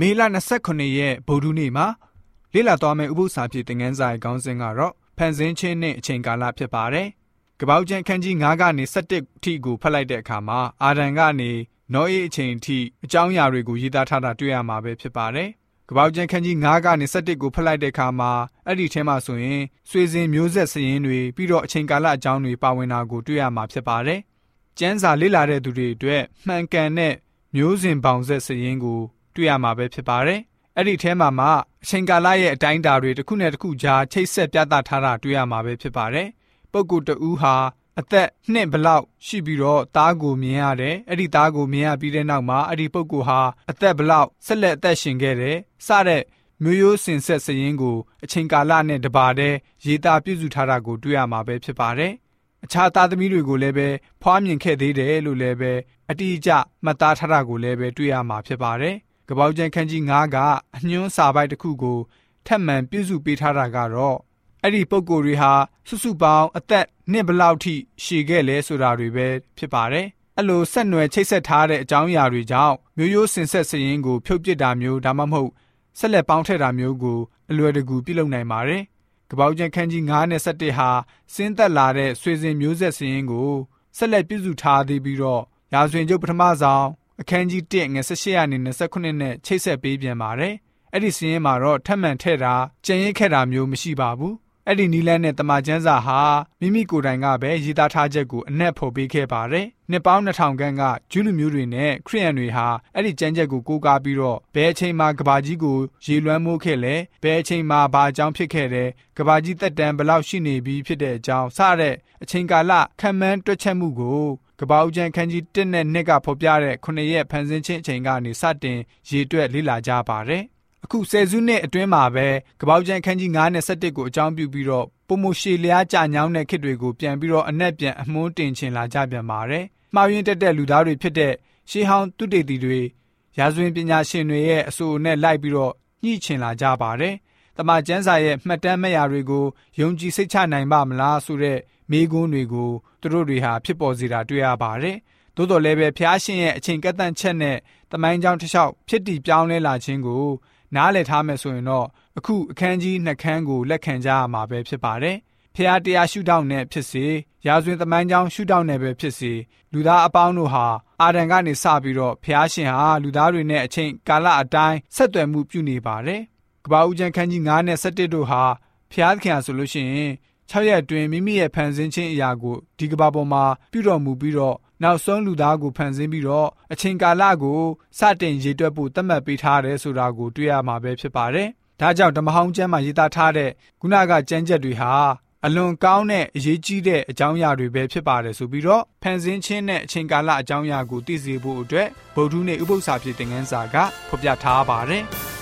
မေလ29ရက်ဗုဒ္ဓနေ့မှာလေ့လာသွားမယ့်ဥပုသ္စာဖြစ်တဲ့ငန်းစာရဲ့ခေါင်းစဉ်ကတော့ဖန်ဆင်းခြင်းနဲ့အချိန်ကာလဖြစ်ပါတယ်။ကပောက်ကျန်ခန်းကြီး9ကနေ17ထိကိုဖတ်လိုက်တဲ့အခါမှာအာဒံကနေနောအေးအချိန်ထိအကြောင်းအရာတွေကိုရေးသားထားတာတွေ့ရမှာပဲဖြစ်ပါတယ်။ကပောက်ကျန်ခန်းကြီး9ကနေ17ကိုဖတ်လိုက်တဲ့အခါမှာအဲ့ဒီထဲမှာဆိုရင်ဆွေစဉ်မျိုးဆက်စရင်တွေပြီးတော့အချိန်ကာလအကြောင်းတွေပါဝင်တာကိုတွေ့ရမှာဖြစ်ပါတယ်။ကျမ်းစာလေ့လာတဲ့သူတွေအတွက်မှန်ကန်တဲ့မျိုးစဉ်ပေါင်ဆက်စရင်ကို တွေ့ရမှာပဲဖြစ်ပါတယ်။အဲ့ဒီထဲမှာမှအချိန်ကာလရဲ့အတိုင်းအတာတွေတစ်ခုနဲ့တစ်ခုကြားချိတ်ဆက်ပြသထားတာတွေ့ရမှာပဲဖြစ်ပါတယ်။ပုဂ္ဂိုလ်တဦးဟာအသက်နှစ်ဘလောက်ရှိပြီးတော့သားကိုမြင်ရတယ်။အဲ့ဒီသားကိုမြင်ရပြီးတဲ့နောက်မှာအဲ့ဒီပုဂ္ဂိုလ်ဟာအသက်ဘလောက်ဆက်လက်အသက်ရှင်ခဲ့တယ်။စတဲ့မျိုးရိုးစင်ဆက်စရင်ကိုအချိန်ကာလနဲ့တပါတဲ့ရေးသားပြုစုထားတာကိုတွေ့ရမှာပဲဖြစ်ပါတယ်။အခြားသားသမီးတွေကိုလည်းပဲဖွားမြင်ခဲ့သေးတယ်လို့လည်းပဲအတိအကျမှတ်သားထားတာကိုလည်းပဲတွေ့ရမှာဖြစ်ပါတယ်။ ကပောက်ကျန်ခန်းကြီး9ကအညွှန်းစာပိုက်တစ်ခုကိုထပ်မံပြုစုပေးထားတာကတော့အဲ့ဒီပုံကိုယ်တွေဟာစုစုပေါင်းအသက်နှစ်ဘလောက်ထိရှည်ခဲ့လဲဆိုတာတွေပဲဖြစ်ပါတယ်။အဲ့လိုဆက်နွယ်ချိတ်ဆက်ထားတဲ့အကြောင်းအရာတွေကြောင့်မျိုးရိုးစင်ဆက်စရင်ကိုဖြုတ်ပစ်တာမျိုးဒါမှမဟုတ်ဆက်လက်ပေါင်းထည့်တာမျိုးကိုအလွယ်တကူပြုလုပ်နိုင်ပါတယ်။ကပောက်ကျန်ခန်းကြီး9နဲ့17ဟာစင်းသက်လာတဲ့ဆွေစဉ်မျိုးဆက်စရင်ကိုဆက်လက်ပြုစုထားသေးပြီးတော့ရာဇဝင်ကျုပ်ပထမဆောင် အခန်းကြီး1ငွေ18ရာနေ29နဲ့ချိတ်ဆက်ပေးပြန်ပါတယ်။အဲ့ဒီစရင်မှာတော့ထပ်မံထည့်တာကြံရင်ခဲ့တာမျိုးမရှိပါဘူး။အဲ့ဒီနီလန်းနဲ့တမန်ကျမ်းစာဟာမိမိကိုယ်တိုင်ကပဲရေးသားထားချက်ကိုအနက်ဖော်ပေးခဲ့ပါတယ်။နှစ်ပေါင်း2000ခန့်ကဂျူးလူမျိုးတွေနဲ့ခရစ်ယာန်တွေဟာအဲ့ဒီကျမ်းချက်ကိုကိုးကားပြီးတော့ဘယ်အချိန်မှာကဘာကြီးကိုရေလွှမ်းမိုးခဲ့လဲဘယ်အချိန်မှာဘာအကြောင်းဖြစ်ခဲ့တယ်ကဘာကြီးတက်တန်ဘလောက်ရှိနေပြီဖြစ်တဲ့အကြောင်းစတဲ့အချိန်ကာလခံမှန်းတွက်ချက်မှုကို ကပောက်ကျန်ခန်းကြီး1နဲ့2ကဖော်ပြတဲ့9ရက်ဖန်ဆင်းခြင်းအချိန်ကနေစတင်ရေတွက်လေ့လာကြပါတယ်။အခုဆယ်စုနှစ်အတွင်းမှာပဲကပောက်ကျန်ခန်းကြီး9နဲ့17ကိုအကြောင်းပြုပြီးတော့ပုံမရှည်လျားကြညောင်းတဲ့ခစ်တွေကိုပြန်ပြီးတော့အနက်ပြန်အမွှန်းတင်ချင်လာကြပြန်ပါတယ်။မှားယွင်းတက်တဲ့လူသားတွေဖြစ်တဲ့ရှေးဟောင်းသူတေတီတွေရာဇဝင်ပညာရှင်တွေရဲ့အဆိုနဲ့လိုက်ပြီးတော့ညှိချင်လာကြပါတယ်။တမန်ကျမ်းစာရဲ့မှတ်တမ်းမဲ့ရာတွေကိုယုံကြည်စိတ်ချနိုင်ပါမလားဆိုတဲ့မေးခွန်းတွေကို သူတို့တွေဟာဖြစ်ပေါ်စေတာတွေ့ရပါတယ်။သို့တော်လည်းပဲဖျားရှင်ရဲ့အချိန်ကန့်သတ်ချက်နဲ့တမိုင်းကြောင်းတစ်လျှောက်ဖြစ်တည်ပြောင်းလဲလာခြင်းကိုနားလည်ထားမယ်ဆိုရင်တော့အခုအခန်းကြီးနှစ်ခန်းကိုလက်ခံကြရမှာပဲဖြစ်ပါတယ်။ဖျားတရားရှုထောင့်နဲ့ဖြစ်စေရာဇဝင်သမိုင်းကြောင်းရှုထောင့်နဲ့ပဲဖြစ်စေလူသားအပေါင်းတို့ဟာအာဒံကနေစပြီးတော့ဖျားရှင်ဟာလူသားတွေနဲ့အချိန်ကာလအတိုင်းဆက်သွယ်မှုပြုနေပါတယ်။ကပ္ပဦးကျန်ခန်းကြီး9နဲ့17တို့ဟာဖျားသခင်ဆိုလို့ရှိရင် 6ရက်အတွင်းမိမိရဲ့ဖန်ဆင်းခြင်းအရာကိုဒီကဘာပေါ်မှာပြုတော်မူပြီးတော့နောက်ဆုံးလူသားကိုဖန်ဆင်းပြီးတော့အချိန်ကာလကိုစတင်ရေတွက်ဖို့သတ်မှတ်ပေးထားတယ်ဆိုတာကိုတွေ့ရမှာပဲဖြစ်ပါတယ်။ဒါကြောင့်ဓမ္မဟောင်းကျမ်းမှာရေးသားထားတဲ့ခုနကကျမ်းချက်တွေဟာအလွန်ကောင်းတဲ့အရေးကြီးတဲ့အကြောင်းအရာတွေပဲဖြစ်ပါတယ်ဆိုပြီးတော့ဖန်ဆင်းခြင်းနဲ့အချိန်ကာလအကြောင်းအရာကိုသိစေဖို့အတွက်ဗုဒ္ဓနဲ့ဥပု္ပ္ပစာဖြစ်တဲ့ငန်းစာကဖော်ပြထားပါတယ်။